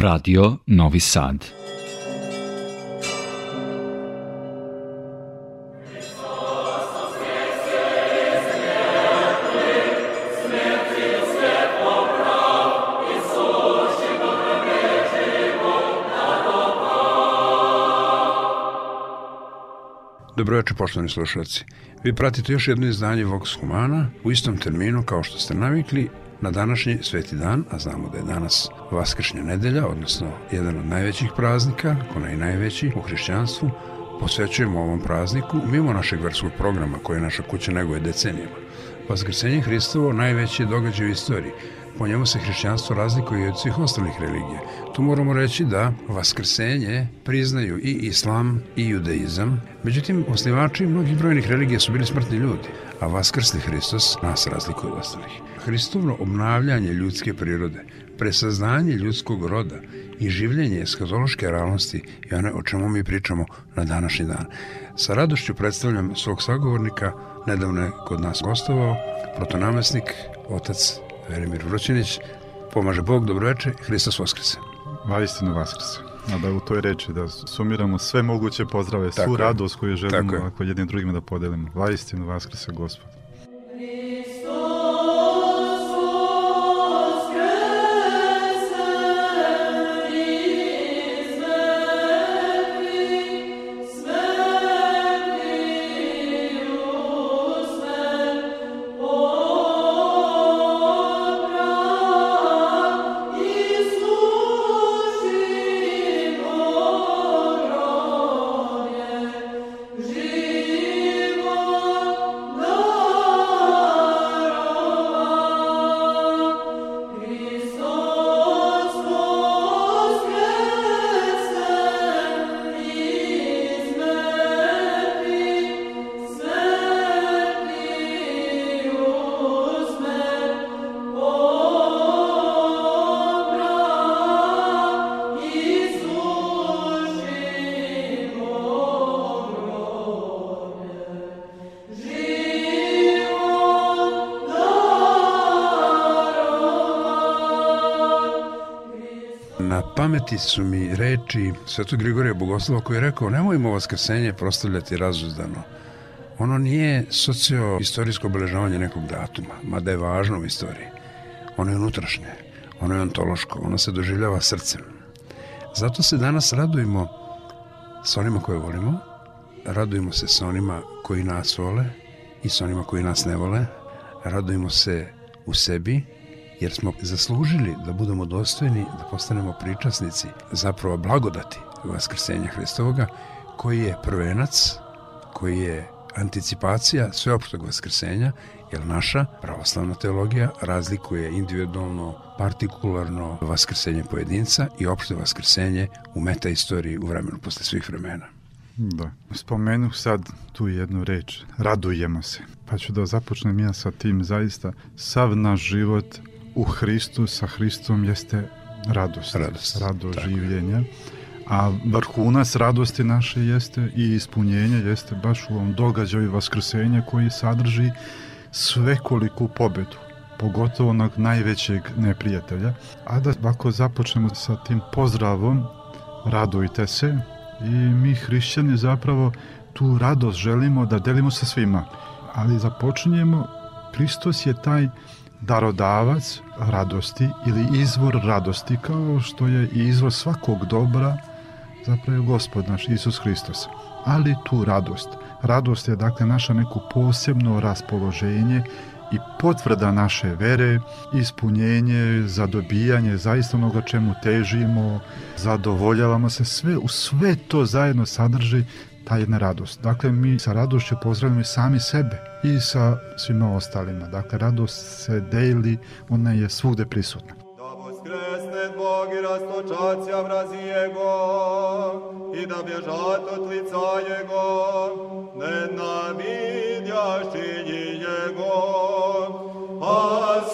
Radio Novi Sad. Dobroveče, poštovani slušalci. Vi pratite još jedno izdanje Vox Humana u istom terminu kao što ste navikli na današnji sveti dan, a znamo da je danas Vaskršnja nedelja, odnosno jedan od najvećih praznika, ako ne i najveći u hrišćanstvu, posvećujemo ovom prazniku mimo našeg verskog programa koje naša kuća neguje decenijama. Vaskrsenje Hristovo najveći je događaj u istoriji. Po njemu se hrišćanstvo razlikuje od svih ostalih religija. Tu moramo reći da vaskrsenje priznaju i islam i judaizam. Međutim, osnivači mnogih brojnih religija su bili smrtni ljudi, a vaskrsli Hristos nas razlikuje od ostalih. Hristovno obnavljanje ljudske prirode, presaznanje ljudskog roda i življenje eskatološke realnosti je ono o čemu mi pričamo na današnji dan. Sa radošću predstavljam svog sagovornika, nedavno je kod nas gostovao, protonamesnik, otac Verimir Vrućinić. Pomaže Bog, dobroveče, Hristos Vaskrse. Vaistinu Vaskrse. A da u toj reči da sumiramo sve moguće pozdrave, svu radost koju želimo ako jednim drugima da podelimo. Vaistinu Vaskrse, Gospod. Pameti su mi reči Svetog Grigorija Bogoslova koji je rekao nemojmo vaskrsenje prostavljati razuzdano. Ono nije socio-istorijsko obeležavanje nekog datuma, mada je važno u istoriji. Ono je unutrašnje, ono je ontološko, ono se doživljava srcem. Zato se danas radujemo sa onima koje volimo, radujemo se sa onima koji nas vole i sa onima koji nas ne vole, radujemo se u sebi jer smo zaslužili da budemo dostojni, da postanemo pričasnici zapravo blagodati Vaskrsenja Hristovoga, koji je prvenac, koji je anticipacija sveopštog Vaskrsenja, jer naša pravoslavna teologija razlikuje individualno, partikularno vaskrsenje pojedinca i opšte vaskrsenje u metaistoriji u vremenu posle svih vremena. Da. Spomenuh sad tu jednu reč, radujemo se. Pa ću da započnem ja sa tim zaista. Sav naš život u Hristu, sa Hristom jeste radost, radost, radost življenja. A vrhunac radosti naše jeste i ispunjenje jeste baš u ovom događaju vaskrsenja koji sadrži svekoliku pobedu pogotovo onog najvećeg neprijatelja. A da ako započnemo sa tim pozdravom, radujte se i mi hrišćani zapravo tu radost želimo da delimo sa svima. Ali započinjemo, Hristos je taj darodavac radosti ili izvor radosti kao što je i izvor svakog dobra zapravo gospod naš Isus Hristos. Ali tu radost. Radost je dakle naša neko posebno raspoloženje i potvrda naše vere, ispunjenje, zadobijanje zaista onoga čemu težimo, zadovoljavamo se, sve, u sve to zajedno sadrži ta jedna radost. Dakle, mi sa radošću pozdravljamo i sami sebe i sa svima ostalima. Dakle, radost se deli, ona je svugde prisutna. Da voskresne Bog i rastočacija vrazi Jego i da bježat od lica Jego, nenavidjaši Jego, a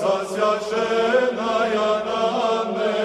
sasjašena ja ne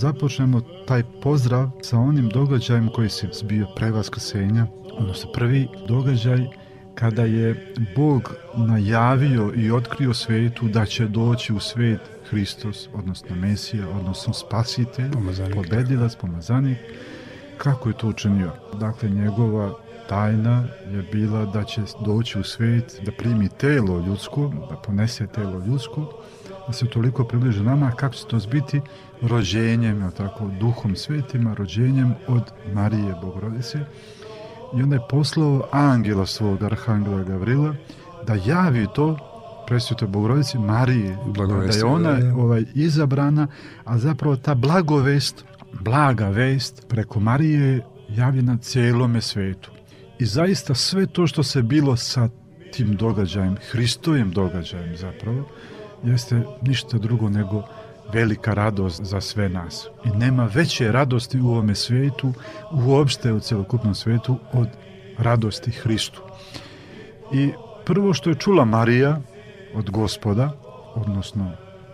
započnemo taj pozdrav sa onim događajem koji se zbio pre Vaskrsenja, odnosno prvi događaj kada je Bog najavio i otkrio svetu da će doći u svet Hristos, odnosno Mesija, odnosno Spasitelj, Pomazanik. pobedilac, pomazanik, kako je to učinio? Dakle, njegova tajna je bila da će doći u svet, da primi telo ljudsko, da ponese telo ljudsko, da se toliko približi nama, kako će to zbiti rođenjem, jel tako, duhom svetima, rođenjem od Marije Bogorodice. I onda je poslao angela svog, arhangela Gavrila, da javi to presvetoj Bogorodici Mariji, da je ona da, da. ovaj, izabrana, a zapravo ta blagovest, blaga vest preko Marije je javljena cijelome svetu. I zaista sve to što se bilo sa tim događajem, Hristovim događajem zapravo, jeste ništa drugo nego velika radost za sve nas. I nema veće radosti u ovome svijetu, uopšte u celokupnom svijetu, od radosti Hristu. I prvo što je čula Marija od gospoda, odnosno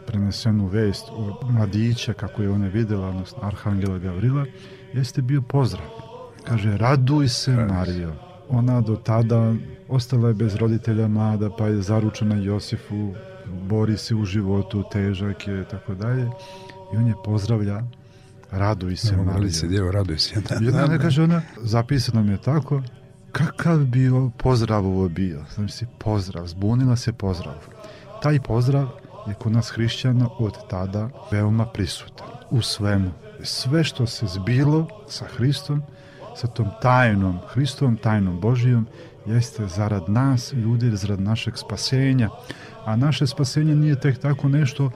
prenesenu vest od mladića, kako je ona videla, odnosno Arhangela Gavrila, jeste bio pozdrav. Kaže, raduj se Marijo. Ona do tada ostala je bez roditelja mlada, pa je zaručena Josifu, bori se u životu, težak je, tako dalje. I on je pozdravlja, raduj se Marijo. Mali se djevo, raduj se. Da, onda da, ne kaže ona, zapisano mi je tako, kakav bi pozdrav ovo bio? Znači si pozdrav, zbunila se pozdrav. Taj pozdrav je kod nas hrišćana od tada veoma prisutan u svemu. Sve što se zbilo sa Hristom, sa tom tajnom Hristom, tajnom Božijom, jeste zarad nas, ljudi, zarad našeg spasenja. A naše spasenje nije tek tako nešto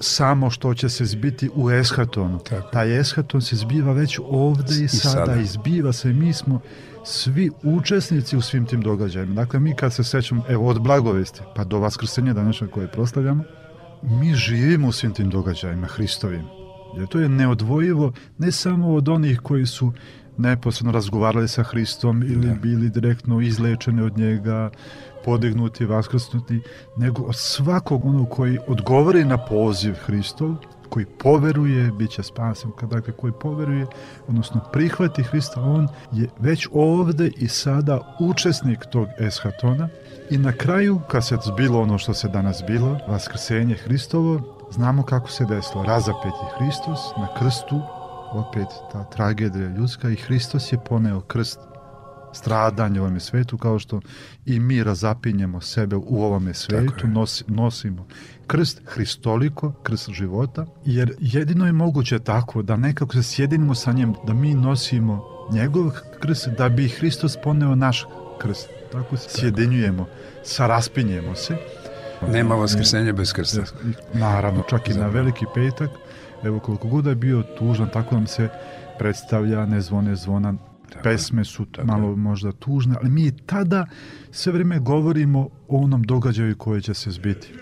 samo što će se zbiti u eshatonu. Tako. Taj eshaton se zbiva već ovde i, I sada, sada. i zbiva se. Mi smo svi učesnici u svim tim događajima. Dakle, mi kad se sećamo, evo, od blagovesti pa do vaskrsenja današnjeg koje proslavljamo, mi živimo u svim tim događajima Hristovim. Jer to je neodvojivo ne samo od onih koji su neposredno razgovarali sa Hristom ili Da. bili direktno izlečeni od njega, podignuti, vaskrsnuti, nego od svakog onog koji odgovori na poziv Hristov, koji poveruje, bit će spasen, dakle koji poveruje, odnosno prihvati Hrista, on je već ovde i sada učesnik tog eshatona i na kraju, kad se zbilo ono što se danas bilo, vaskrsenje Hristovo, znamo kako se desilo. Razapet je Hristos na krstu, opet ta tragedija ljudska i Hristos je poneo krst stradanje u ovome svetu kao što i mi razapinjemo sebe u ovome svetu, nosi, nosimo krst Hristoliko, krst života, jer jedino je moguće tako da nekako se sjedinimo sa njim, da mi nosimo njegov krst, da bi Hristos poneo naš krst. Tako se sjedinjujemo, saraspinjemo se. Nema vaskrsenja bez krsta. Naravno, čak i na veliki petak, evo koliko god je bio tužan, tako nam se predstavlja, ne zvone zvona, pesme su malo možda tužne, ali mi tada sve vrijeme govorimo o onom događaju koji će se zbiti.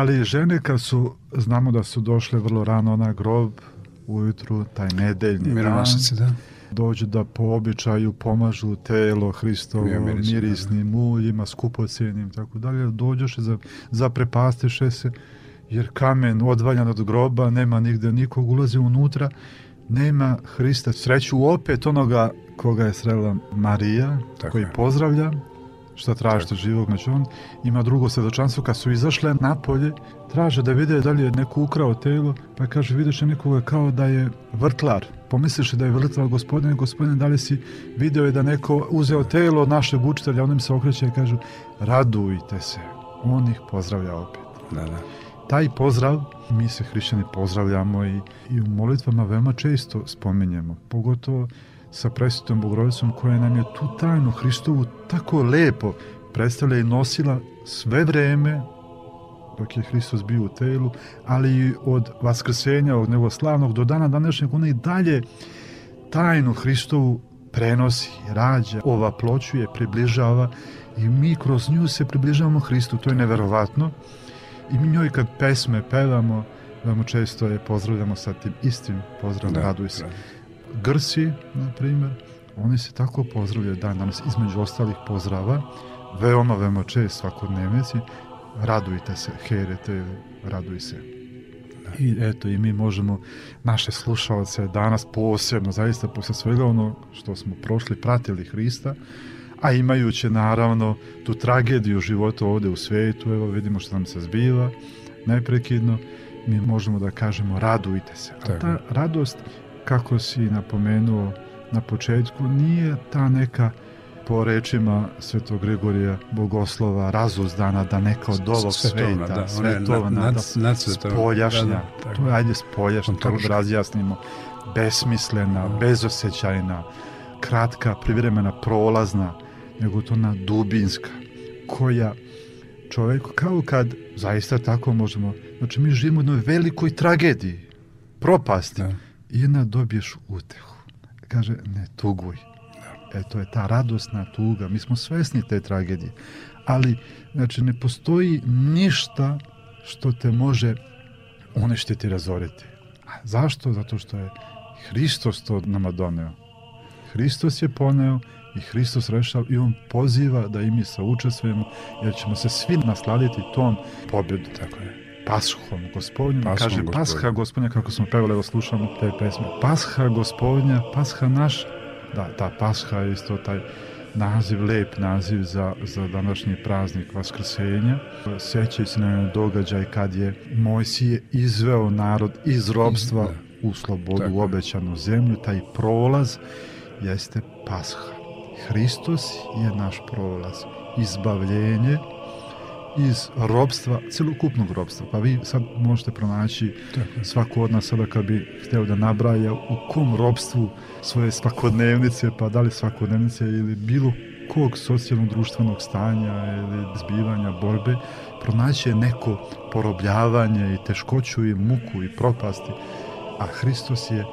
Ali žene kad su, znamo da su došle vrlo rano na grob, ujutru, taj nedeljni dan, Mironosice, da. dođu da po običaju pomažu telo Hristovo Mirisni, mirisnim uljima, skupocenim, tako dalje, dođoše, za, zaprepastiše se, jer kamen odvaljan od groba, nema nigde nikog, ulazi unutra, nema Hrista. Sreću opet onoga koga je srela Marija, Tako koji je. pozdravlja, šta tražite živog, znači on ima drugo svedočanstvo, kad su izašle napolje, traže da vide da li je neko ukrao telo, pa kaže, vidiš nekoga kao da je vrtlar, pomisliš da je vrtlar gospodine, gospodine, da li si video je da neko uzeo telo od našeg učitelja, on im se okreće i kažu, radujte se, on ih pozdravlja opet. Da, da. taj pozdrav mi se hrišćani pozdravljamo i, i u molitvama veoma često spominjemo, pogotovo sa presvetom Bogorodicom koja nam je tu tajnu Hristovu tako lepo predstavlja i nosila sve vreme dok je Hristos bio u telu, ali i od vaskrsenja, od njegovog slavnog do dana današnjeg, ona i dalje tajnu Hristovu prenosi, rađa, ovaploćuje, približava i mi kroz nju se približavamo Hristu, to je neverovatno i mi njoj kad pesme pevamo, veoma često je pozdravljamo sa tim istim pozdravom, Da, raduj se. da. Grsi, na primjer, oni se tako pozdravljaju. Dan danas, između ostalih pozdrava, veoma, veoma čest svakodnevnici, radujte se, herete, raduj se. I eto, i mi možemo naše slušalce danas posebno, zaista posle svega ono što smo prošli, pratili Hrista, a imajući naravno tu tragediju života ovde u svetu, evo vidimo što nam se zbiva, neprekidno, mi možemo da kažemo radujte se. A ta radost, kako si napomenuo na početku, nije ta neka po rečima Svetog Grigorija Bogoslova razuzdana da neka od ovog Svetovna, sveta, da, svetovna, nad- da, nad- nadsvetovna. spoljašnja, Da, da, tako. to je ajde spoljašnja, Ontološka. da razjasnimo, besmislena, bezosećajna, kratka, privremena, prolazna, nego to ona dubinska, koja čovjek, kao kad zaista tako možemo, znači mi živimo u jednoj velikoj tragediji, propasti, Da. I jedna dobiješ utehu. Kaže, ne tuguj. E, to je ta radosna tuga. Mi smo svesni te tragedije. Ali, znači, ne postoji ništa što te može uništiti, razoriti. A zašto? Zato što je Hristos to nama doneo. Hristos je poneo i Hristos rešava i on poziva da i mi saučestvujemo jer ćemo se svi nasladiti tom pobjedu. Tako je. Paschom gospodnjom, Paschom kaže gospodnjom. Pasha gospodnja, kako smo pevali, evo slušamo te pesme. Pasha gospodnja, Pasha naš, da, ta Pasha je isto taj naziv, lep naziv za, za današnji praznik Vaskrsenja. Sećaju se na događaj kad je Mojsije izveo narod iz robstva Da. u slobodu, Tako u obećanu zemlju, taj prolaz jeste Pasha. Hristos je naš prolaz, izbavljenje iz robstva, celokupnog robstva. Pa vi sad možete pronaći svako od nas sada kad bi hteo da nabraja u kom robstvu svoje svakodnevnice, pa da li svakodnevnice ili bilo kog socijalnog društvenog stanja ili zbivanja, borbe, pronaći je neko porobljavanje i teškoću i muku i propasti. A Hristos je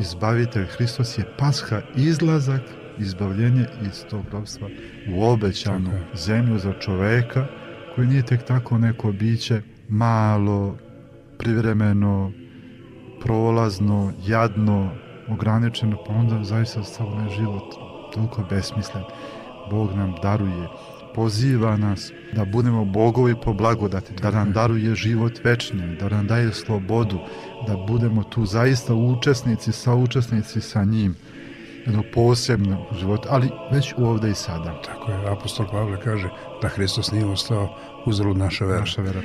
izbavitelj, Hristos je pasha, izlazak, izbavljenje iz tog robstva u obećanu Tako zemlju za čoveka koji nije tek tako neko biće malo, privremeno, prolazno, jadno, ograničeno, pa onda zaista sav onaj život toliko besmislen. Bog nam daruje, poziva nas da budemo bogovi po blagodati, da nam daruje život večni, da nam daje slobodu, da budemo tu zaista učesnici, saučesnici sa njim jednog posebnog života, ali već ovde i sada. Tako je. Apostol Pavle kaže da Hristos nije ostao uzalud naša vera. Naša vera.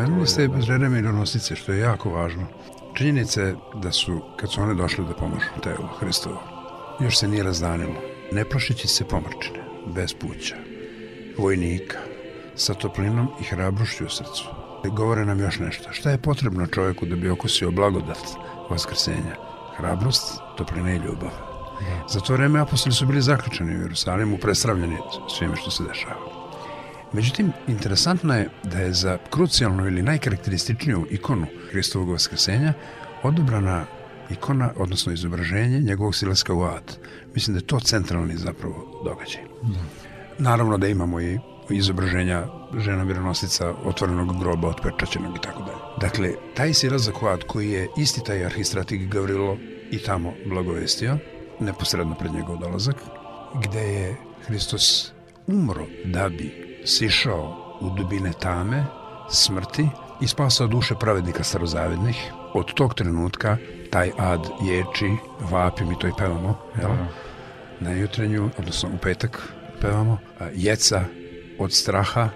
Pomenuli ste žene mironosice, što je jako važno. Činjenica je da su, kad su one došle da pomožu telo Hristovo, još se nije razdanilo. Ne plašići se pomrčine, bez puća, vojnika, sa toplinom i hrabrošću u srcu. Govore nam još nešto. Šta je potrebno čovjeku da bi okusio blagodat vaskrsenja? Hrabrost, toplina i ljubav. Da. Za to vreme apostoli su bili zaključeni u Jerusalimu, presravljeni svime što se dešava. Međutim, interesantno je da je za krucijalnu ili najkarakterističniju ikonu Hristovog vaskrsenja odobrana ikona, odnosno izobraženje njegovog silaska u ad. Mislim da je to centralni zapravo događaj. Da. Naravno da imamo i izobraženja žena mironosica otvorenog groba, otpečaćenog i tako dalje. Dakle, taj silazak u ad koji je isti taj arhistratik Gavrilo i tamo blagovestio, neposredno pred njegov dolazak, gde je Hristos umro da bi sišao u dubine tame, smrti i spasao duše pravednika starozavednih. Od tog trenutka taj ad ječi, vapi, mi to i pevamo, jel? Na jutrenju, odnosno u petak pevamo, jeca od straha,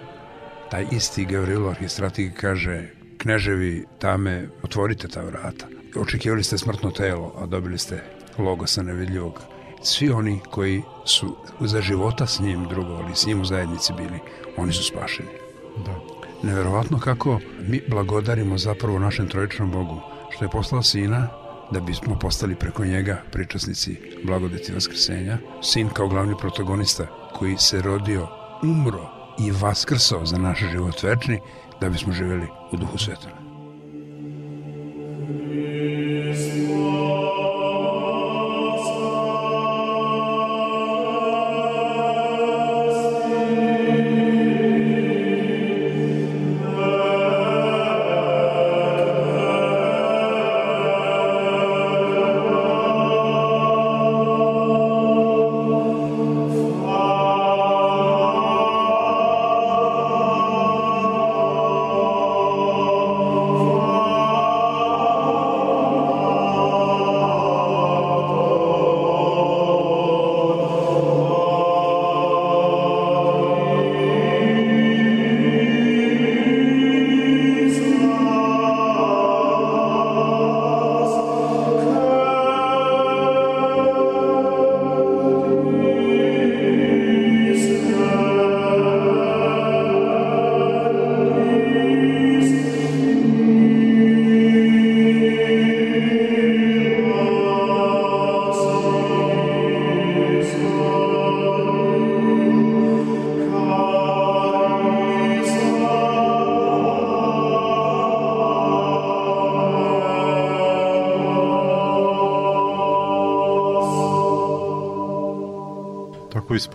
taj isti Gavrilo Arhistratik kaže kneževi tame, otvorite ta vrata. Očekivali ste smrtno telo, a dobili ste logosa nevidljivog svi oni koji su za života s njim drugovali, s njim u zajednici bili, oni su spašeni. Da. Neverovatno kako mi blagodarimo zapravo našem trojičnom Bogu, što je poslao sina da bismo postali preko njega pričasnici blagodeti Vaskrsenja. Sin kao glavni protagonista koji se rodio, umro i vaskrsao za naš život večni da bismo živeli u duhu svetome.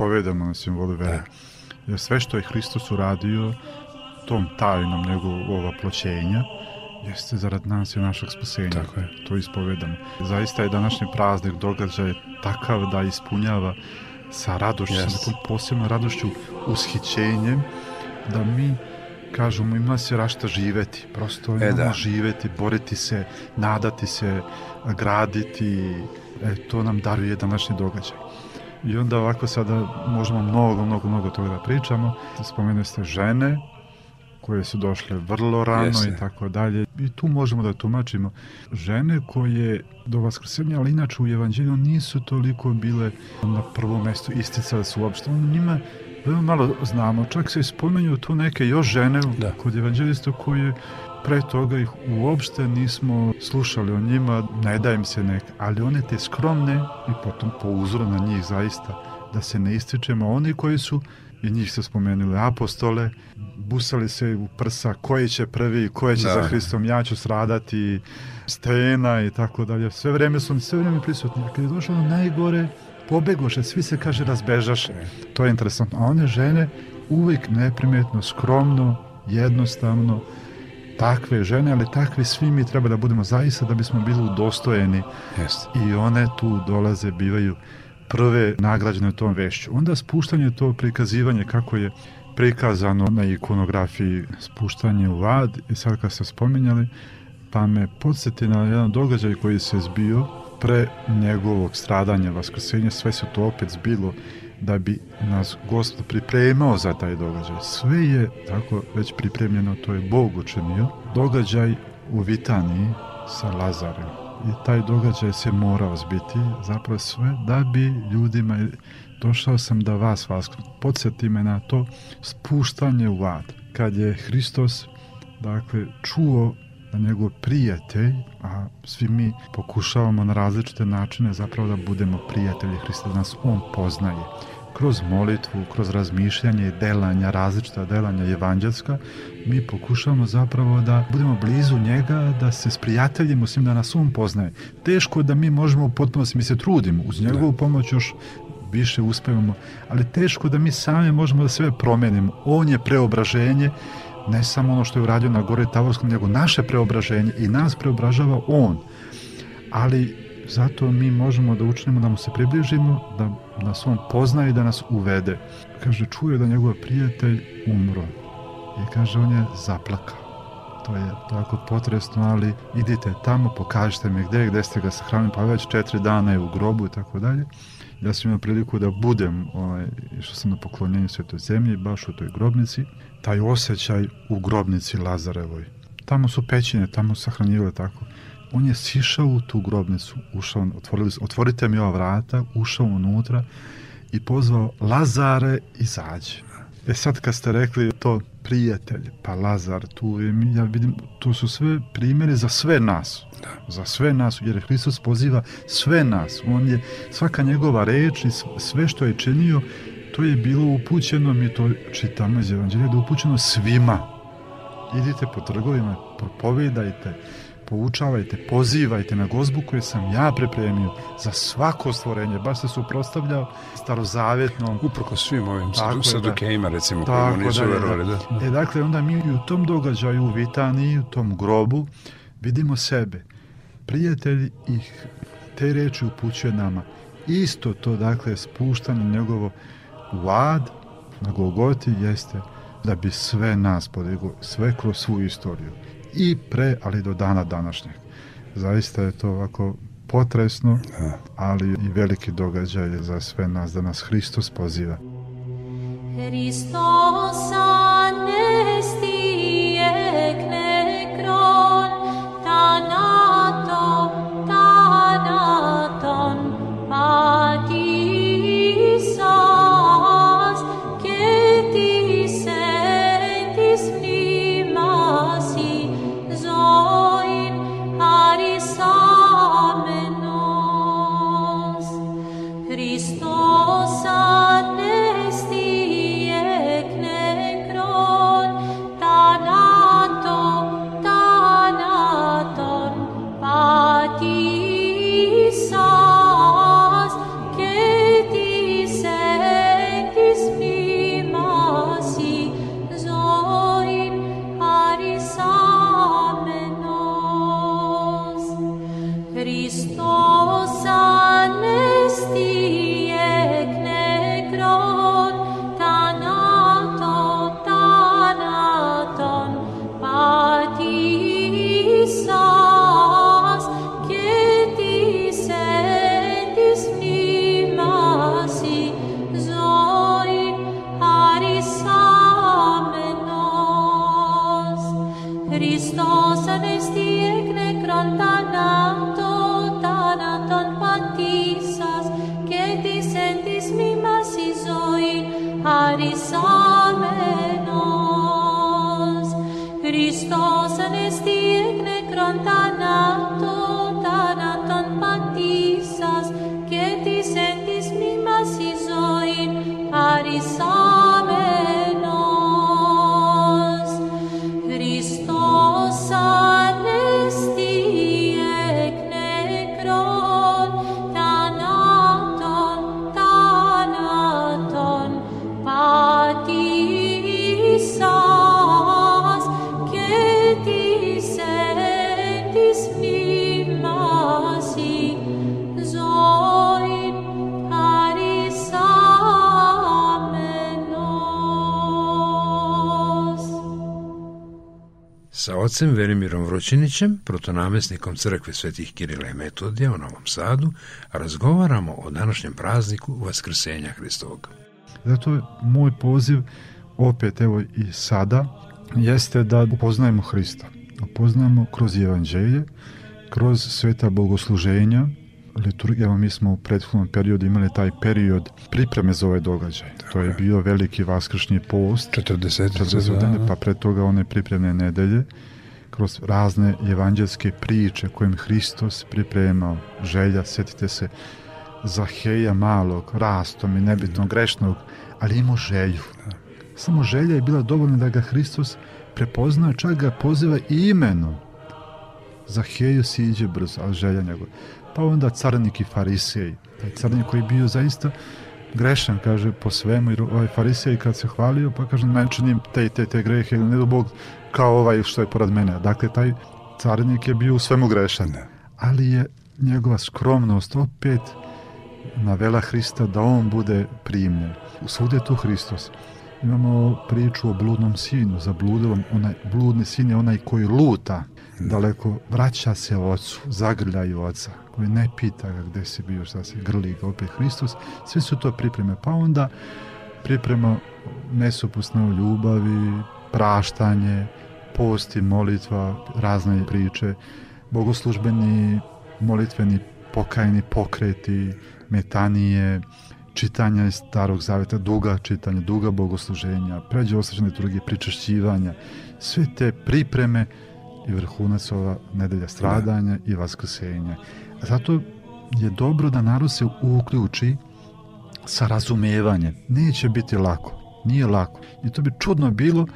Ispovedamo na simbolu vere. Da. Jer sve što je Hristos uradio tom tajnom njegovog oploćenja jeste zarad nas i našeg spasenja. Tako je. To ispovedamo. Zaista je današnji praznik događaj takav da ispunjava sa radošću, yes. sa nekom posebnom radošću, ushićenjem, da mi kažemo ima se rašta živeti, prosto e, da. živeti, boriti se, nadati se, graditi, e, to nam daruje današnji događaj. I onda ovako sada možemo mnogo, mnogo, mnogo toga da pričamo. Spomenuli ste žene koje su došle vrlo rano Jeste. i tako dalje. I tu možemo da tumačimo žene koje do vaskrsenja, ali inače u evanđelju nisu toliko bile na prvom mestu isticale su uopšte. Njima veoma malo znamo. Čak se ispomenju tu neke još žene da. kod evanđelista koje pre toga ih uopšte nismo slušali o njima, ne da im se nek, ali one te skromne i potom po uzoru na njih zaista, da se ne ističemo, oni koji su i njih se spomenuli apostole, busali se u prsa koji će prvi, koje će da. za Hristom, ja ću stradati, stena i tako dalje. Sve vreme su sve vreme prisutni. Kad je došlo na najgore, pobegoše, svi se kaže razbežaše. To je interesantno. A one žene uvijek neprimetno, skromno, jednostavno, takve žene, ali takvi svi mi treba da budemo zaista da bismo bili udostojeni. Yes. I one tu dolaze, bivaju prve nagrađene u tom vešću. Onda spuštanje to prikazivanje kako je prikazano na ikonografiji spuštanje u vad i sad kad ste spominjali pa me podsjeti na jedan događaj koji se zbio pre njegovog stradanja, vaskrsenja, sve se to opet zbilo da bi nas Gospod pripremao za taj događaj. Sve je tako već pripremljeno, to je Bog učinio. Događaj u Vitaniji sa Lazarem. I taj događaj se morao zbiti, zapravo sve da bi ljudima došao sam da vas vas podsjeti me na to spuštanje u ad. Kad je Hristos dakle čuo da njegov prijatelj, a svi mi pokušavamo na različite načine zapravo da budemo prijatelji Hrista, da nas On poznaje. Kroz molitvu, kroz razmišljanje i delanja, različita delanja evanđelska, mi pokušavamo zapravo da budemo blizu njega, da se sprijateljimo s njim, da nas On poznaje. Teško da mi možemo u potpunosti, mi se trudimo, uz njegovu pomoć još više uspevamo, ali teško da mi sami možemo da sve promenimo. On je preobraženje ne samo ono što je uradio na gore Tavorskom, nego naše preobraženje i nas preobražava On. Ali zato mi možemo da učinimo da mu se približimo, da nas on pozna i da nas uvede. Kaže, čuje da njegov prijatelj umro. I kaže, on je zaplakao. To je tako potresno, ali idite tamo, pokažite mi gde, gde ste ga sahranili, pa već četiri dana je u grobu i tako dalje. Ja sam imao priliku da budem, ovaj, što sam na poklonjenju svetoj zemlji, baš u toj grobnici, taj osjećaj u grobnici Lazarevoj. Tamo su pećine, tamo sahranjivali tako. On je sišao u tu grobnicu, ušao, otvorili, otvorite mi ova vrata, ušao unutra i pozvao Lazare, izađi. E sad kad ste rekli to prijatelj, pa Lazar, tu je, ja vidim, to su sve primjeri za sve nas. Da. Za sve nas, jer Hristos poziva sve nas. On je, svaka njegova reč i sve što je činio, to je bilo upućeno, mi to čitamo iz Evanđelja, da je upućeno svima. Idite po trgovima, propovedajte, poučavajte, pozivajte na gozbu koju sam ja pripremio za svako stvorenje, baš se suprostavljao starozavetnom. Uprko svim ovim da. sadokejima, recimo, koji oni nisu da, verovali. Da. E, dakle, onda mi u tom događaju u Vitaniji, u tom grobu, vidimo sebe. Prijatelji ih te reči upućuje nama. Isto to, dakle, spuštanje njegovo u ad na Golgoti jeste da bi sve nas podiglo, sve kroz svu istoriju. I pre, ali do dana današnjeg. Zaista je to ovako potresno, ali i veliki događaj za sve nas, da nas Hristos poziva. Hristos ocem Velimirom Vrućinićem, protonamesnikom crkve svetih Kirila i Metodija u Novom Sadu, razgovaramo o današnjem prazniku Vaskrsenja Hristovog. Zato je moj poziv, opet evo i sada, jeste da upoznajemo Hrista. Upoznajemo kroz evanđelje, kroz sveta bogosluženja, liturgija, evo mi smo u prethodnom periodu imali taj period pripreme za ovaj događaj. Tako to je bio veliki vaskršnji post. 40. 40 dana, pa pre toga one pripremne nedelje kroz razne evanđelske priče kojim Hristos pripremao želja, setite se Zaheja malog, rastom i nebitnog, grešnog, ali imao želju. Samo želja je bila dovoljna da ga Hristos prepozna, čak ga poziva i imenom. Zaheju siđe brzo, ali želja njegova pa onda carnik i farisej. Taj carnik koji je bio zaista grešan, kaže, po svemu, jer ovaj farisej kad se hvalio, pa kaže, ne činim te te te grehe, ne do Bog kao ovaj što je pored mene. Dakle, taj carnik je bio u svemu grešan. Ali je njegova skromnost opet navela Hrista da on bude primljen. Svude tu Hristos. Imamo priču o bludnom sinu, za bludilom, onaj, bludni sin je onaj koji luta, daleko vraća se ocu, zagrljaju oca, koji ne pita ga gde si bio, šta se grli ga opet Hristos, sve su to pripreme. Pa onda priprema nesopusne u ljubavi, praštanje, posti, molitva, razne priče, bogoslužbeni, molitveni, pokajni pokreti, metanije, čitanja iz starog zaveta, duga čitanja, duga bogosluženja, pređe osjećane liturgije, pričašćivanja, sve te pripreme i vrhunac ova nedelja stradanja da. i vaskrsenja. Zato je dobro da narod se uključi sa razumevanjem. Neće biti lako. Nije lako. I to bi čudno bilo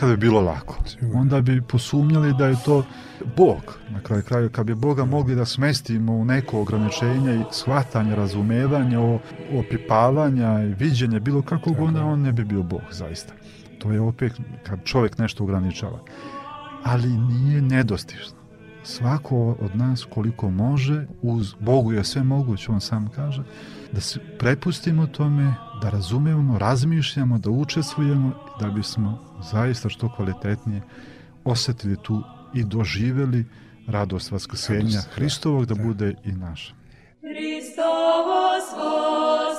kada bi bilo lako. Onda bi posumnjali da je to Bog. Na kraju kraju, kad bi Boga mogli da smestimo u neko ograničenje i shvatanje, razumevanje, opipavanja i viđenje bilo kakvog, onda on ne bi bio Bog, zaista. To je opet kad čovjek nešto ograničava ali nije nedostižno. Svako od nas koliko može, uz Bogu je sve moguće, on sam kaže, da se prepustimo tome, da razumemo, razmišljamo, da učestvujemo, da bismo zaista što kvalitetnije osetili tu i doživeli radost vaskrsenja Hristovog da, da bude i naša. Hristovos voskres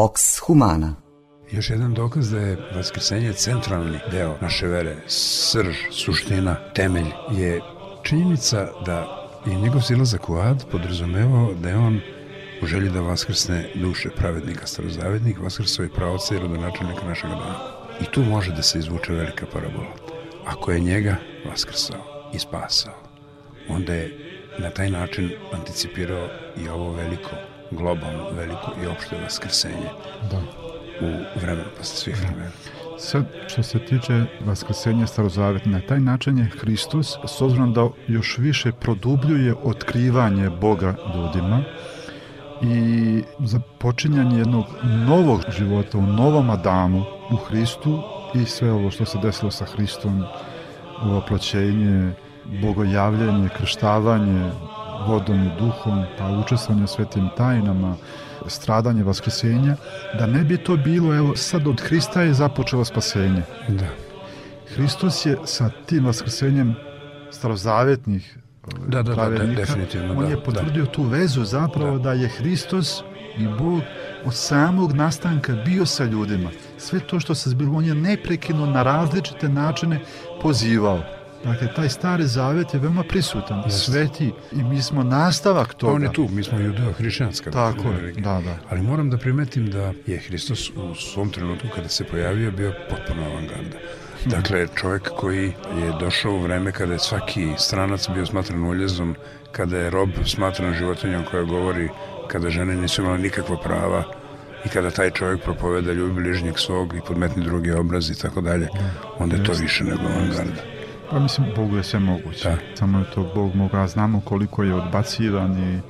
Vox Humana. Još jedan dokaz da je vaskrsenje centralni deo naše vere, srž, suština, temelj, je činjenica da je njegov silazak u ad podrazumevao da je on u želji da vaskrsne duše pravednika, starozavednik, vaskrsao i pravca i rodonačelnika našeg dana. I tu može da se izvuče velika parabola. Ako je njega vaskrsao i spasao, onda je na taj način anticipirao i ovo veliko globalno veliko i opšte vaskrsenje da. u vremenu posle svih da. vremena. Sad, što se tiče vaskrsenja starozavetna, na taj način je Hristos, s obzirom da još više produbljuje otkrivanje Boga ljudima i započinjanje jednog novog života u novom Adamu, u Hristu i sve ovo što se desilo sa Hristom, ovo oploćenje, bogojavljenje, krštavanje vodom i duhom, pa učestvovanje u svetim tajnama, stradanje, vaskrsenja, da ne bi to bilo, evo, sad od Hrista je započelo spasenje. Da. Hristos je sa tim vaskrsenjem starozavetnih Da, da, da, definitivno, on da, je potvrdio tu vezu zapravo da. je Hristos i Bog od samog nastanka bio sa ljudima. Sve to što se zbilo, on je neprekidno na različite načine pozivao. Dakle, taj stari zavet je veoma prisutan, Jeste. sveti i mi smo nastavak toga. Pa on je tu, mi smo judeo-hrišćanska. Tako je, da, da. Ali moram da primetim da je Hristos u svom trenutku kada se pojavio bio potpuno avangarda. Dakle, čovjek koji je došao u vreme kada je svaki stranac bio smatran uljezom, kada je rob smatran životinjom koja govori kada žene nisu imale nikakva prava i kada taj čovjek propoveda ljubi bližnjeg svog i podmetni drugi obraz i tako dalje, onda je to više nego avangarda. Pa mislim, Bogu je sve moguće. Da. Samo je to Bog moga. Znamo koliko je odbacivan i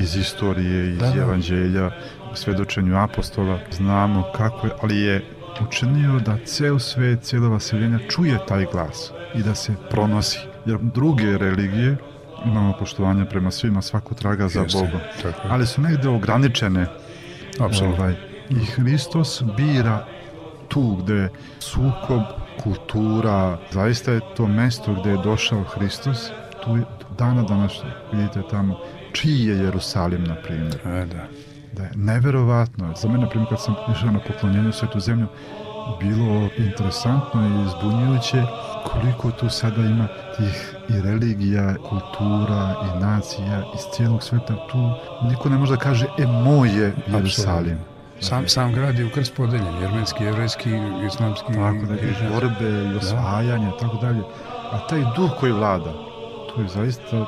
iz istorije, iz Da, da. evanđelja, u svedočenju apostola. Znamo kako je, ali je učinio da ceo svet, cijela vaseljenja čuje taj glas i da se pronosi. Jer druge religije imamo poštovanje prema svima, svako traga za Jeste, Bogom. Ali su negde ograničene Apsolutno. Ovaj, I Hristos bira tu gde sukob, kultura, zaista je to mesto gde je došao Hristos, tu je dana današnje, vidite tamo, čiji je Jerusalim, na primjer. E, da. Da je neverovatno. Za mene, na primjer, kad sam išao na poklonjenje u svetu zemlju, bilo interesantno i zbunjujuće koliko tu sada ima tih i religija, kultura i nacija iz cijelog sveta tu niko ne može da kaže e moj je Jerusalim. Sam, sam grad je u krst podeljen, jermenski, jevrejski, islamski, Tako da i borbe i osvajanje i tako dalje. A taj duh koji vlada, tu je zaista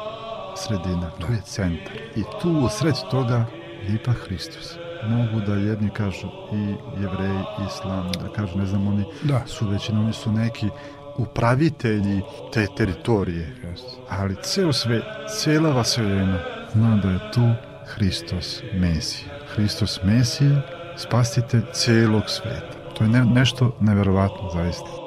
sredina, tu je centar. I tu u sred toga je ipak Hristos. Mogu da jedni kažu i jevreji, i islam, da kažu, ne znam, oni Da. su većina, oni su neki upravitelji te teritorije. Jeste. Ali ceo sve, cijela vaseljena zna da je tu Hristos Mesija. Hristos Mesija, spasitelj cijelog sveta. To je ne, nešto neverovatno, zaista.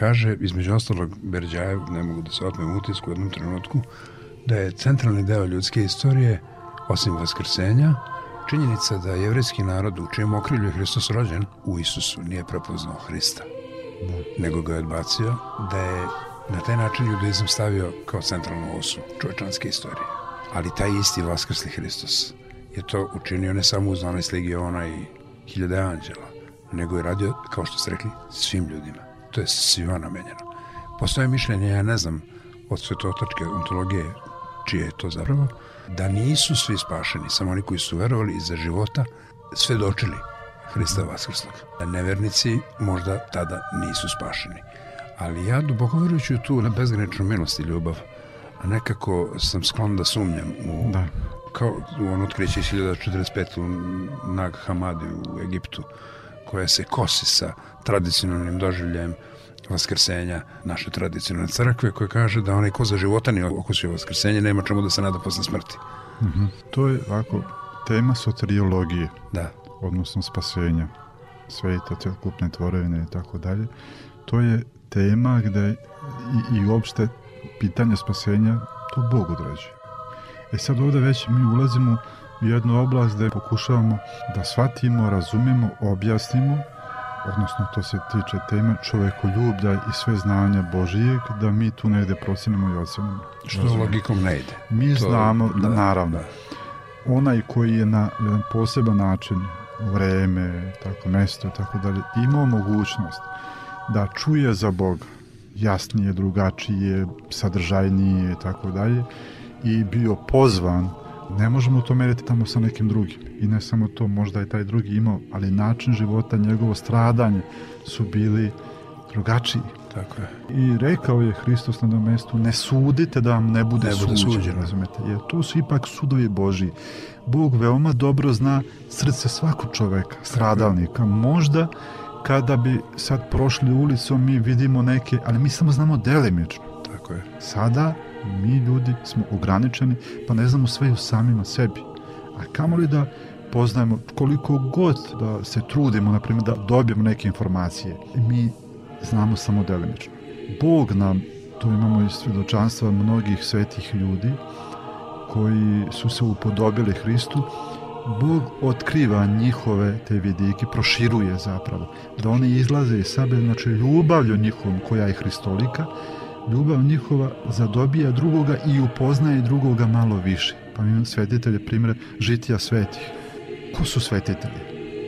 Kaže, između ostalog, Berđajev, ne mogu da se otmem utisku u jednom trenutku, da je centralni deo ljudske istorije, osim vaskrsenja, činjenica da jevrejski narod u čijem okrilju je Hristos rođen, u Isusu nije prepoznao Hrista, nego ga je odbacio, da je na taj način judaizam stavio kao centralnu osu čovečanske istorije. Ali taj isti vaskrsli Hristos je to učinio ne samo uz 12 legiona i hiljade anđela, nego je radio, kao što ste rekli, svim ljudima. To je svima namenjeno. Postoje mišljenje, ja ne znam, od svetotačke ontologije, čije je to zapravo, da nisu svi spašeni, samo oni koji su verovali iza života, svedočili Hrista Vaskrsnog. Da nevernici možda tada nisu spašeni. Ali ja duboko verujući u tu na bezgraničnu milost i ljubav, a nekako sam sklon da sumnjam u, Da. kao u on otkriće iz 1045 u Nag Hamadi u Egiptu, koja se kosi sa tradicionalnim doživljajem vaskrsenja naše tradicionalne crkve koja kaže da onaj ko za života nije okusio vaskrsenje nema čemu da se nada posle smrti. To je ovako tema soteriologije, Da, odnosno spasenja sveta, celokupne tvorevine i tako dalje. To je tema gde i, i uopšte pitanje spasenja to Bog određuje. E sad ovde već mi ulazimo jednu oblast gde pokušavamo da shvatimo, razumemo, objasnimo, odnosno to se tiče teme čovekoljublja i sve znanja Božijeg, da mi tu negde procenimo i ocenimo. što Razumemo. logikom ne ide. Mi To- znamo, da, da, naravno, da. onaj koji je na jedan poseban način vreme, tako mesto tako dalje, imao mogućnost da čuje za Boga jasnije, drugačije, sadržajnije i tako dalje i bio pozvan ne možemo to meriti tamo sa nekim drugim i ne samo to, možda je taj drugi imao ali način života, njegovo stradanje su bili drugačiji Tako je. i rekao je Hristos na tom mestu, ne sudite da vam ne bude, Ne bude suđeno, suđeno. razumete? Jer to su ipak sudovi Božji. Bog veoma dobro zna srce svakog čoveka, stradalnika. Možda kada bi sad prošli ulicom mi vidimo neke, ali mi samo znamo delimično. Tako je. Sada mi ljudi smo ograničeni, pa ne znamo sve i u samima sebi. A kamoli da poznajemo koliko god da se trudimo, na primjer, da dobijemo neke informacije. Mi znamo samo delimično. Bog nam, to imamo iz svjedočanstva mnogih svetih ljudi, koji su se upodobili Hristu, Bog otkriva njihove te vidike, proširuje zapravo, da oni izlaze iz sebe, znači ljubavlju njihovom koja je Hristolika, ljubav njihova zadobija drugoga i upoznaje drugoga malo više. Pa mi imamo svetitelje, primjer žitija svetih. Ko su svetitelji?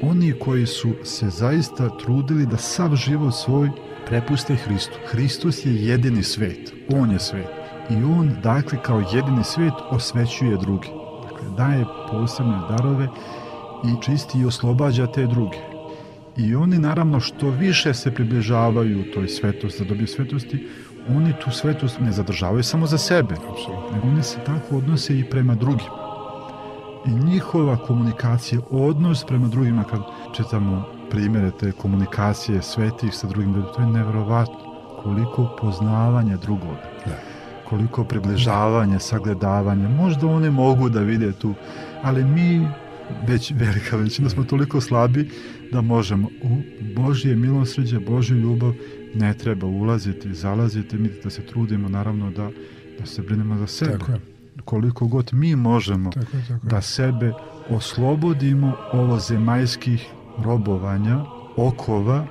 Oni koji su se zaista trudili da sav život svoj prepuste Hristu. Hristus je jedini svet. On je svet. I on, dakle, kao jedini svet osvećuje drugi. Dakle, daje posebne darove i čisti i oslobađa te druge. I oni, naravno, što više se približavaju toj svetosti, da dobiju svetosti, oni tu svetost ne zadržavaju samo za sebe, Apsolutno. nego oni se tako odnose i prema drugima. I njihova komunikacija, odnos prema drugima, kad čitamo primere te komunikacije svetih sa drugim ljudima, to je nevjerovatno koliko poznavanja drugoga, Da. koliko približavanje, sagledavanje. Možda oni mogu da vide tu, ali mi, već velika većina, smo toliko slabi da možemo u Božje milosređe, Božju ljubav ne treba ulaziti, zalaziti, mi da se trudimo naravno da, da se brinemo za sebe. Tako je. Koliko god mi možemo Tako je, tako je. da sebe oslobodimo ovo zemaljskih robovanja, okova,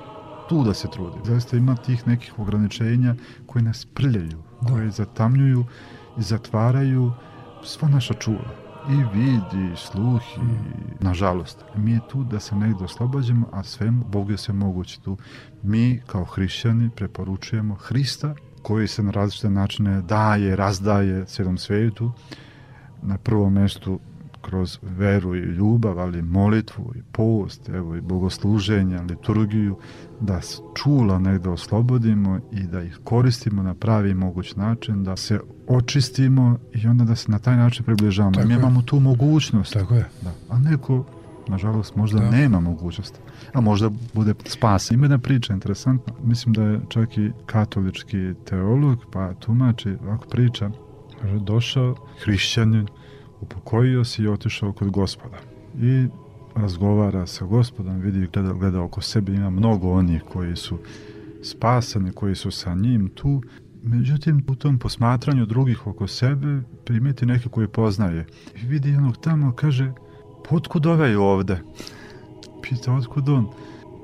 tu da se trudi. Zaista ima tih nekih ograničenja koji nas prljaju, koji zatamljuju i zatvaraju sva naša čula. I vid, i sluh, i nažalost. Mi je tu da se negde oslobađamo, a sve Bog je sve moguće tu. Mi kao hrišćani preporučujemo Hrista koji se na različite načine daje, razdaje cijelom svetu, na prvom mestu kroz veru i ljubav, ali molitvu i post, evo i bogosluženja, liturgiju, da čula negde oslobodimo i da ih koristimo na pravi moguć način, da se očistimo i onda da se na taj način približavamo. Tako Mi je. imamo tu mogućnost, Tako je. da. a neko nažalost možda Da. nema mogućnosti a možda bude spas. Ima jedna priča interesantna, mislim da je čak i katolički teolog, pa tumači ovako priča, kaže došao hrišćanin, upokojio se i otišao kod gospoda i razgovara sa gospodom, vidi, gleda, gleda oko sebe, ima mnogo onih koji su spasani, koji su sa njim tu, Međutim, u tom posmatranju drugih oko sebe primeti neke koje poznaje. I vidi jednog tamo, kaže, potkud ovaj ovde? Pita, otkud on?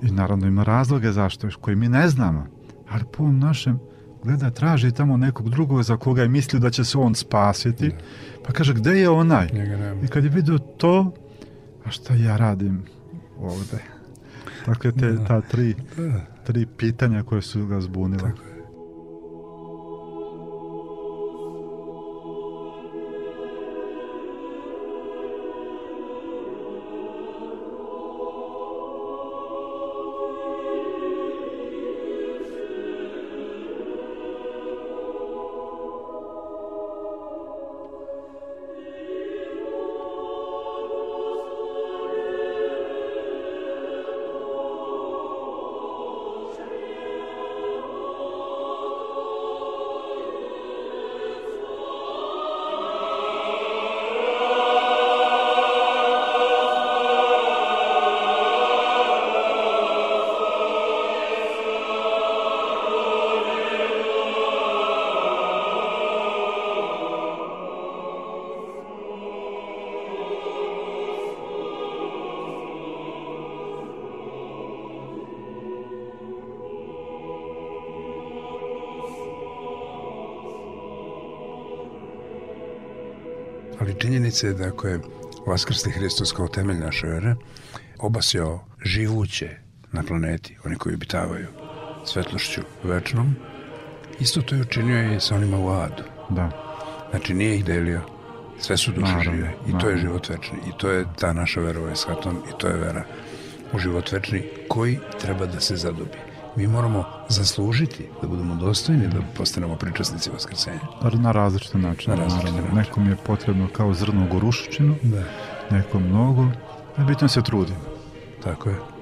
I naravno ima razloge zašto, koje mi ne znamo. Ali po ovom našem gleda, traži tamo nekog drugog za koga je mislio da će se on spasiti. Pa kaže, gde je onaj? I kad je vidio to, a šta ja radim ovde? Dakle, te, ta tri, Da, tri pitanja koje su ga zbunila. Tako činjenica je da ako je Vaskrsli Hristos kao temelj naše vere obasjao živuće na planeti, oni koji obitavaju svetlošću večnom, isto to je učinio i sa onima u adu. Da. Znači nije ih delio, sve su duše Naravno, žive i to je naravno. život večni i to je ta naša vera u eshaton i to je vera u život večni koji treba da se zadobi. Mi moramo zaslužiti da budemo dostojni da postanemo pričasnici vaskrsenja. Na različite načine. Na različite načine. Nekom je potrebno kao zrno u gorušičinu, Da. nekom mnogo, a bitno se trudi. Tako je.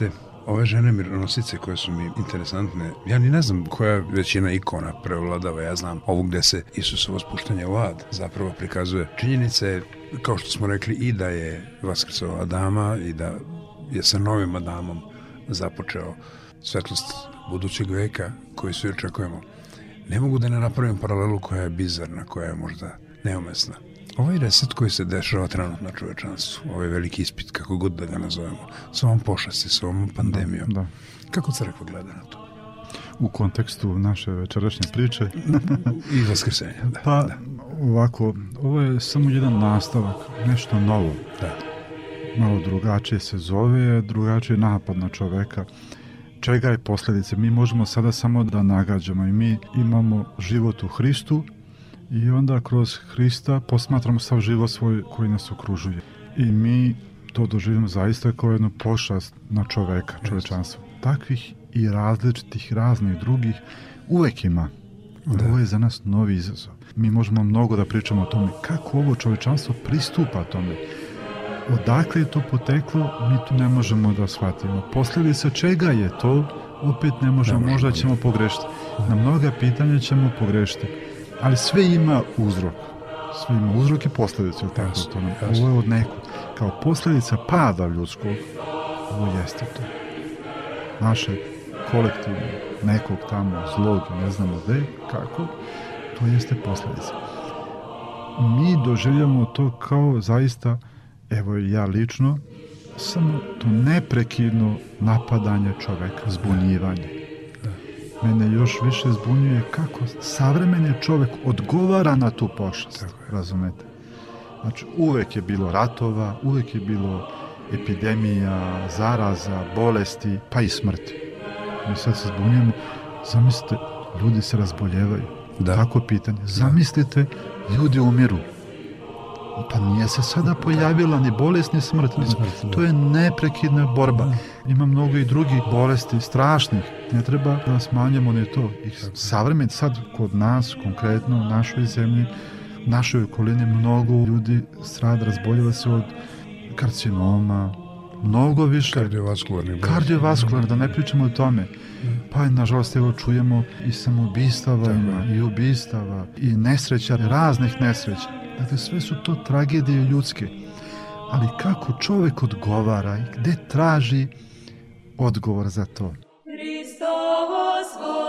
Pomenuli ste ove žene mironosice koje su mi interesantne. Ja ni ne znam koja većina ikona prevladava. Ja znam ovu gde se Isusovo spuštanje u ad zapravo prikazuje. Činjenica je, kao što smo rekli, i da je Vaskrsova Adama i da je sa novim Adamom započeo svetlost budućeg veka koji svi očekujemo. Ne mogu da ne napravim paralelu koja je bizarna, koja je možda neumesna. Ovaj reset koji se dešava trenutno na čovečanstvu, ovaj veliki ispit, kako god da ga nazovemo, sa ovom pošasti, sa ovom pandemijom, Da. kako crkva gleda na to? U kontekstu naše večerašnje priče, I vaskrsenja, da. pa da, ovako, ovo je samo jedan nastavak, nešto novo. da. Malo drugačije se zove, drugačije napad na čoveka. Čega je posljedice? Mi možemo sada samo da nagađamo i mi imamo život u Hristu i onda kroz Hrista posmatramo sav život svoj koji nas okružuje. I mi to doživimo zaista kao jednu pošast na čoveka, čovečanstvo. Takvih i različitih, raznih drugih uvek ima. Da. Ovo je za nas novi izazov. Mi možemo mnogo da pričamo o tome kako ovo čovečanstvo pristupa tome. Odakle je to poteklo, mi tu ne možemo da shvatimo. Posljedica čega je to, opet ne možemo, Ne možemo, možda da. ćemo pogrešiti. Na mnoga pitanja ćemo pogrešiti. Ali sve ima uzrok. Sve ima uzrok i posljedicu, jel tako to nam. Ovo je od nekog. Kao posljedica pada ljudskog, ovo jeste to. Naše kolektivno, nekog tamo zlog, ne znamo gde, kako, to jeste posljedica. Mi doživljamo to kao zaista, evo ja lično, samo to neprekidno napadanje čoveka, zbunjivanje. Mene još više zbunjuje kako savremeni čovek odgovara na tu pošast, razumete? Znači, uvek je bilo ratova, uvek je bilo epidemija, zaraza, bolesti, pa i smrti. Mi sad se zbunjujemo, zamislite, ljudi se razboljevaju. Da. Tako pitanje. Zamislite, ljudi umiru. Pa nije se sada pojavila ni bolest, ni smrt. Ni smrt, da. To je neprekidna borba. Ima mnogo i drugih bolesti, strašnih. Ne treba da smanjamo ni to. I savremen sad kod nas, konkretno u našoj zemlji, našoj okolini mnogo ljudi strada, razboljeva se od karcinoma, mnogo više Kardiovaskularni bolesti. kardiovaskularno, da ne pričamo o tome. Pa nažalost evo čujemo i ima, i ubistava, i nesreća, raznih nesreća. Dakle, sve su to tragedije ljudske. Ali kako čovek odgovara i gde traži odgovor za to? Hristos voskrese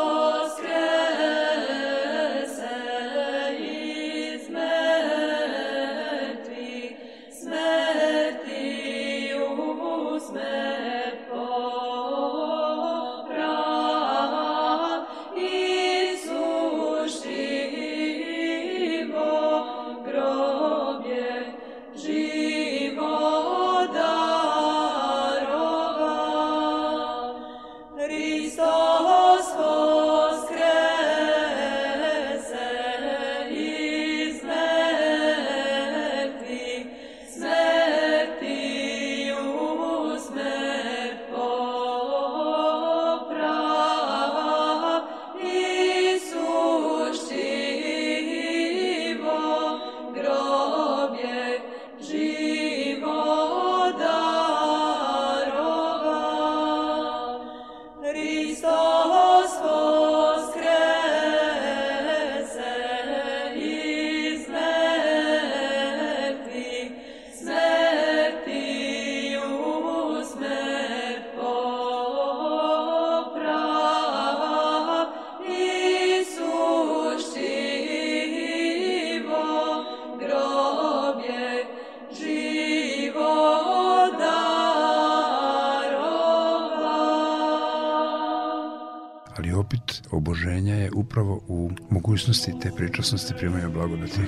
mogućnosti te pričasnosti primanja blagodati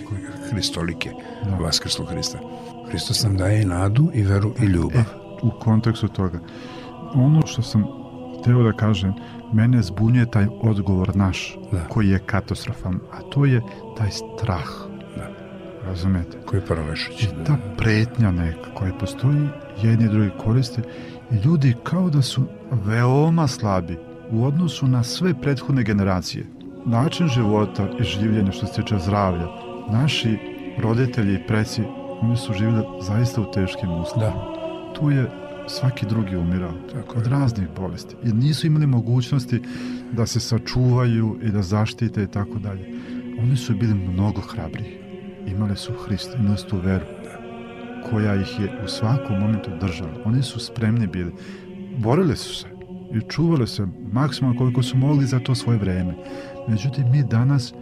Hristolike, Da. Vaskrslog Hrista. Hristos nam daje i nadu, i veru, i ljubav. E, u kontekstu toga. Ono što sam teo da kažem, mene zbunjuje taj odgovor naš, Da. koji je katastrofan, a to je taj strah. Da. Razumete? Koji je paralešući. I ta pretnja neka koja postoji, jedni i drugi koriste, i ljudi kao da su veoma slabi u odnosu na sve prethodne generacije. Način života i življenja što se tiče zdravlja, naši roditelji i preci, oni su živjeli zaista u teškim uslovima. Da. Tu je svaki drugi umirao Tako od raznih bolesti i nisu imali mogućnosti da se sačuvaju i da zaštite i tako dalje. Oni su bili mnogo hrabriji. Imali su Hrista, imali su tu veru koja ih je u svakom momentu držala. Oni su spremni bili. Borili su se i čuvali se maksimalno koliko su mogli za to svoje vreme. Međutim, mi danas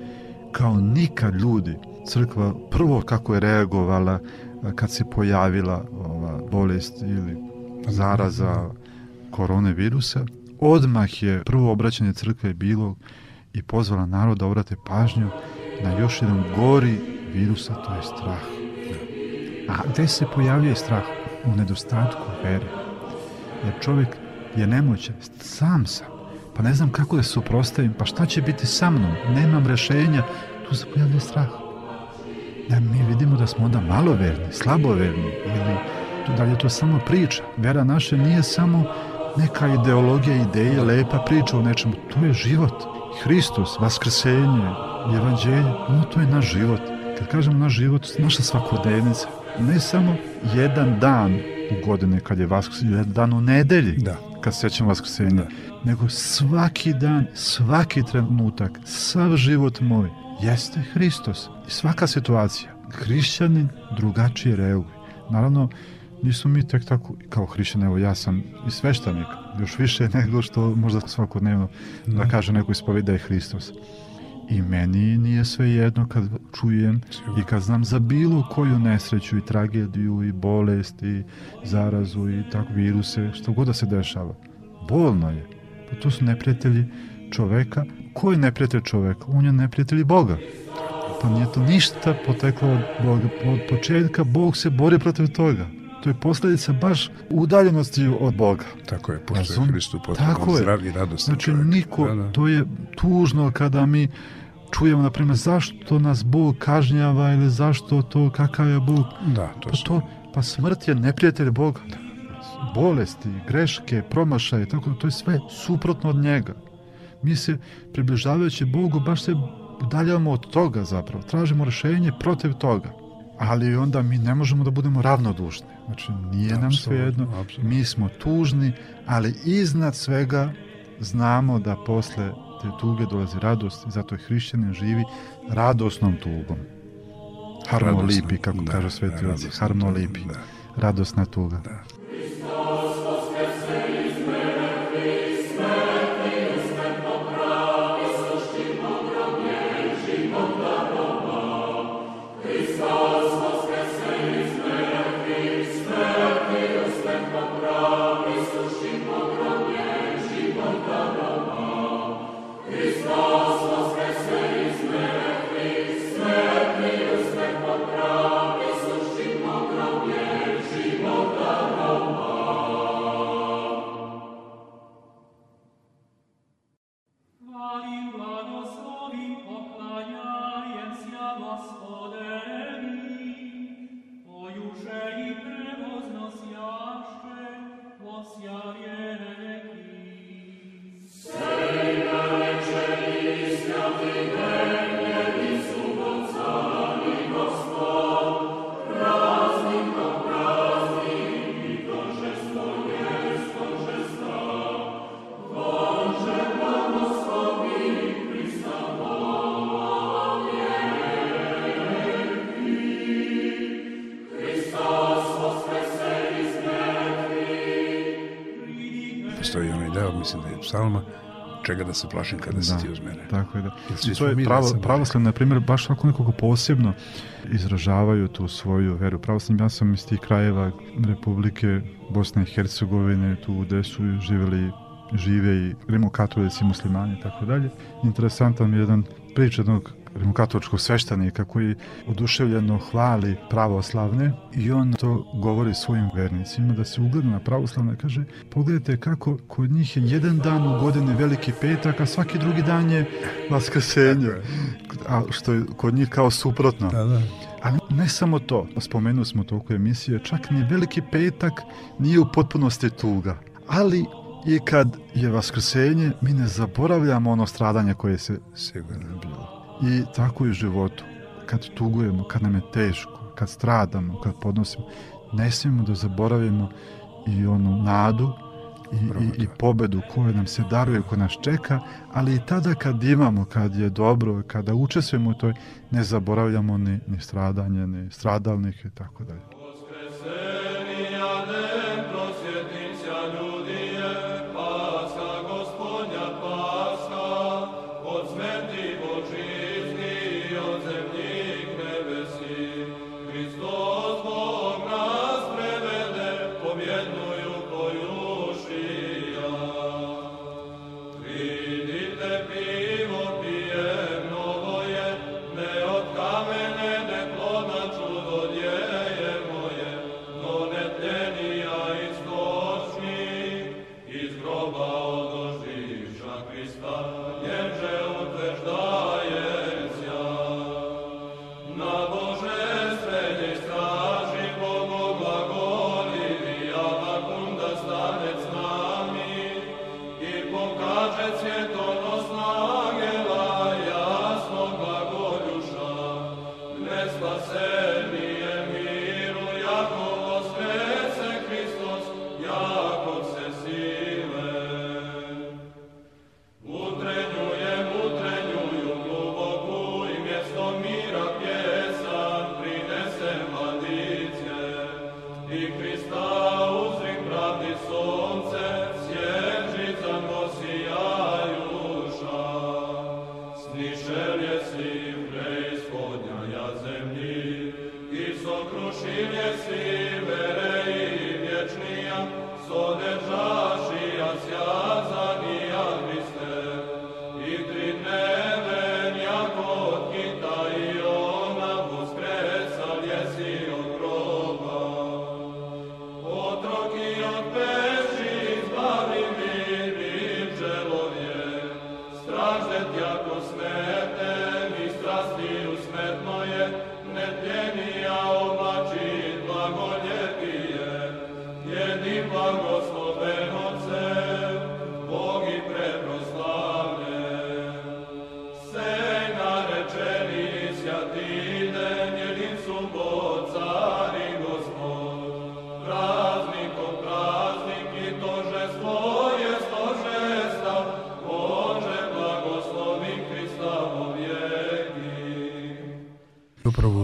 kao nikad ljudi, crkva prvo kako je reagovala a, kad se pojavila ova bolest ili zaraza koronavirusa, odmah je prvo obraćanje crkve bilo i pozvala narod da obrate pažnju na još jedan gori virusa, to je strah. A gde se pojavljuje strah? U nedostatku vere. Jer čovjek je nemoćan, sam sam. Pa ne znam kako da se suprostavim, pa šta će biti sa mnom? Nemam rešenja. Tu se pojavljuje strah. Da mi vidimo da smo onda maloverni, slaboverni ili to, da li je to samo priča. Vera naša nije samo neka ideologija, ideja, lepa priča o nečemu. To je život. Hristos, vaskrsenje, evanđelje, no to je naš život. Kad kažemo naš život, naša svakodnevnica. Ne samo jedan dan u godine kad je vaskrsenje, dan u nedelji Da. kad se sjećam vaskrsenja, nego svaki dan, svaki trenutak, sav život moj jeste Hristos. I svaka situacija. Hrišćanin drugačije reaguje. Naravno, nismo mi tek tako kao hrišćan, evo ja sam i sveštenik, još više nego što možda svakodnevno da kaže neko ispovedi da je Hristos. I meni nije sve jedno kad čujem i kad znam za bilo koju nesreću i tragediju i bolest i zarazu i tako viruse, što god da se dešava. Bolno je. Pa to su neprijatelji čoveka. Ko je neprijatelj čoveka? On je neprijatelj Boga. Pa nije to ništa poteklo od Boga. Od početka Bog se bori protiv toga. To je posljedica baš udaljenosti od Boga. Tako je, pošto je Razum- Hristu Tako potrebno je. zdrav i radostan Znači, čovjek. niko, Da, da. to je tužno kada mi čujemo, na primjer, zašto nas Bog kažnjava ili zašto to, kakav je Bog. Da, to Pa, to, pa smrt je neprijatelj Boga. Bolesti, greške, promašaje, tako da to je sve suprotno od njega. Mi se, približavajući Bogu, baš se udaljavamo od toga zapravo. Tražimo rešenje protiv toga. Ali onda mi ne možemo da budemo ravnodušni. Znači, nije nam svejedno. apsolutno. Mi smo tužni, ali iznad svega znamo da posle te tuge dolazi radost i zato je hrišćanin živi radosnom tugom. Harmolipi, kako da, kažu sveti oci, harmolipi, da. radosna tuga. Chwalim, mislim da je psalma, čega da se plašim kada si Da. ti uz mene. Tako je da. I to je pravo, pravoslavni, na primjer, baš ako nekako posebno izražavaju tu svoju veru. Pravoslavni, ja sam iz tih krajeva Republike Bosne i Hercegovine, tu gde su živjeli žive i rimokatolici, muslimani i tako dalje. Interesantan mi je jedan prič jednog rimokatoličkog sveštenika koji oduševljeno hvali pravoslavne i on to govori svojim vernicima da se ugleda na pravoslavne kaže pogledajte kako kod njih je jedan dan u godini veliki petak a svaki drugi dan je vaskrsenje a što je kod njih kao suprotno Da, da. Ali ne samo to, spomenuli smo toliko emisije, čak ni veliki petak nije u potpunosti tuga. Ali i kad je vaskrsenje, mi ne zaboravljamo ono stradanje koje se Sigurno. I tako i u životu. Kad tugujemo, kad nam je teško, kad stradamo, kad podnosimo, ne smijemo da zaboravimo i onu nadu i, i, i pobedu koju nam se daruje, koja nas čeka, ali i tada kad imamo, kad je dobro, kada učestvujemo u toj, ne zaboravljamo ni, ni stradanje, ni stradalnike i tako dalje.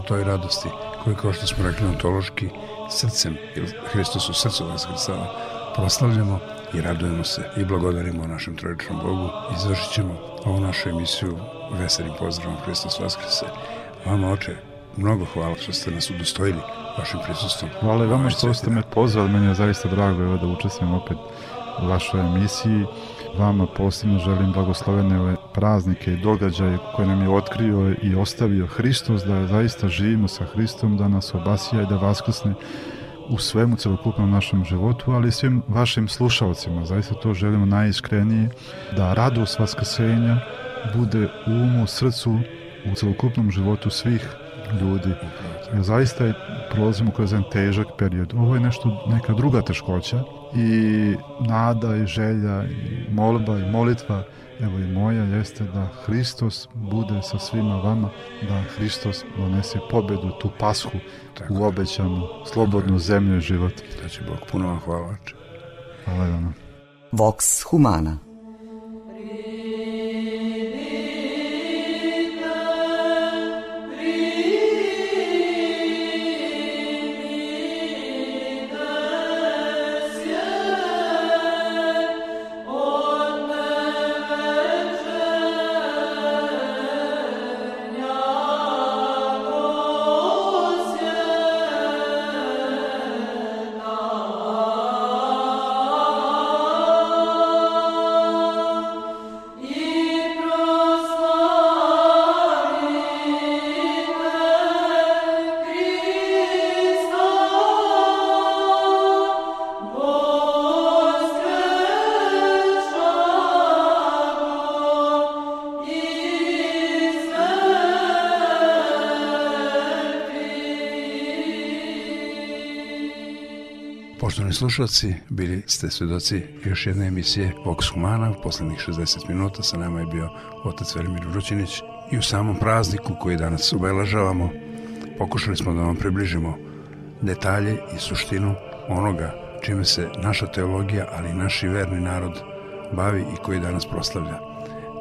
Toj radosti, koju kao što smo rekli ontološki, srcem, jer Hristos u srcu vaskrstava, proslavljamo i radujemo se i blagodarimo našem trojičnom Bogu i završit ćemo ovu našu emisiju veselim pozdravom Hristos Vaskrse. Vama, oče, mnogo hvala što ste nas udostojili vašim prisustvom. Hvala i vama Ovaj što sveti ste me pozvali, meni je zaista drago evo, da učestvujem opet u vašoj emisiji. Vama posebno želim blagoslovene ove praznike i događaje koje nam je otkrio i ostavio Hristos, da zaista živimo sa Hristom, da nas obasija i da vaskrsne u svemu celokupnom našem životu, ali i svim vašim slušalcima. Zaista to želimo najiskrenije, da radost vaskrsenja bude u umu, srcu, u celokupnom životu svih ljudi. Zaista je, prolazimo kroz jedan težak period. Ovo je nešto, neka druga teškoća i nada i želja i molba i molitva evo i moja jeste da Hristos bude sa svima vama, da Hristos donese pobedu, tu pashu Tako u obećanu slobodnu zemlju i život. Da će Bog puno vam hvala. Hvala vam. Vox Humana slušalci, bili ste svedoci još jedne emisije Vox Humana. U poslednjih 60 minuta sa nama je bio otac Velimir Vrućinić i u samom prazniku koji danas obeležavamo pokušali smo da vam približimo detalje i suštinu onoga čime se naša teologija, ali i naši verni narod bavi i koji danas proslavlja.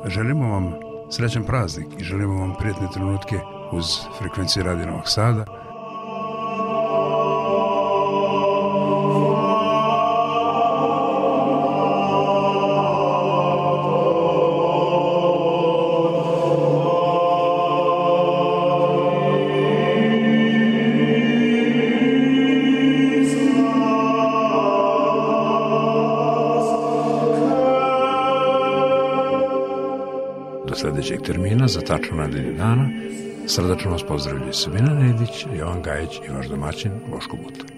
Želimo vam srećan praznik i želimo vam prijatne trenutke uz frekvencije Radio Novog Sada. Termina za tačno nedelju dana srdačno vas pozdravljaju Sabina Nedić, Jovan Gajić i vaš domaćin Boško Buta.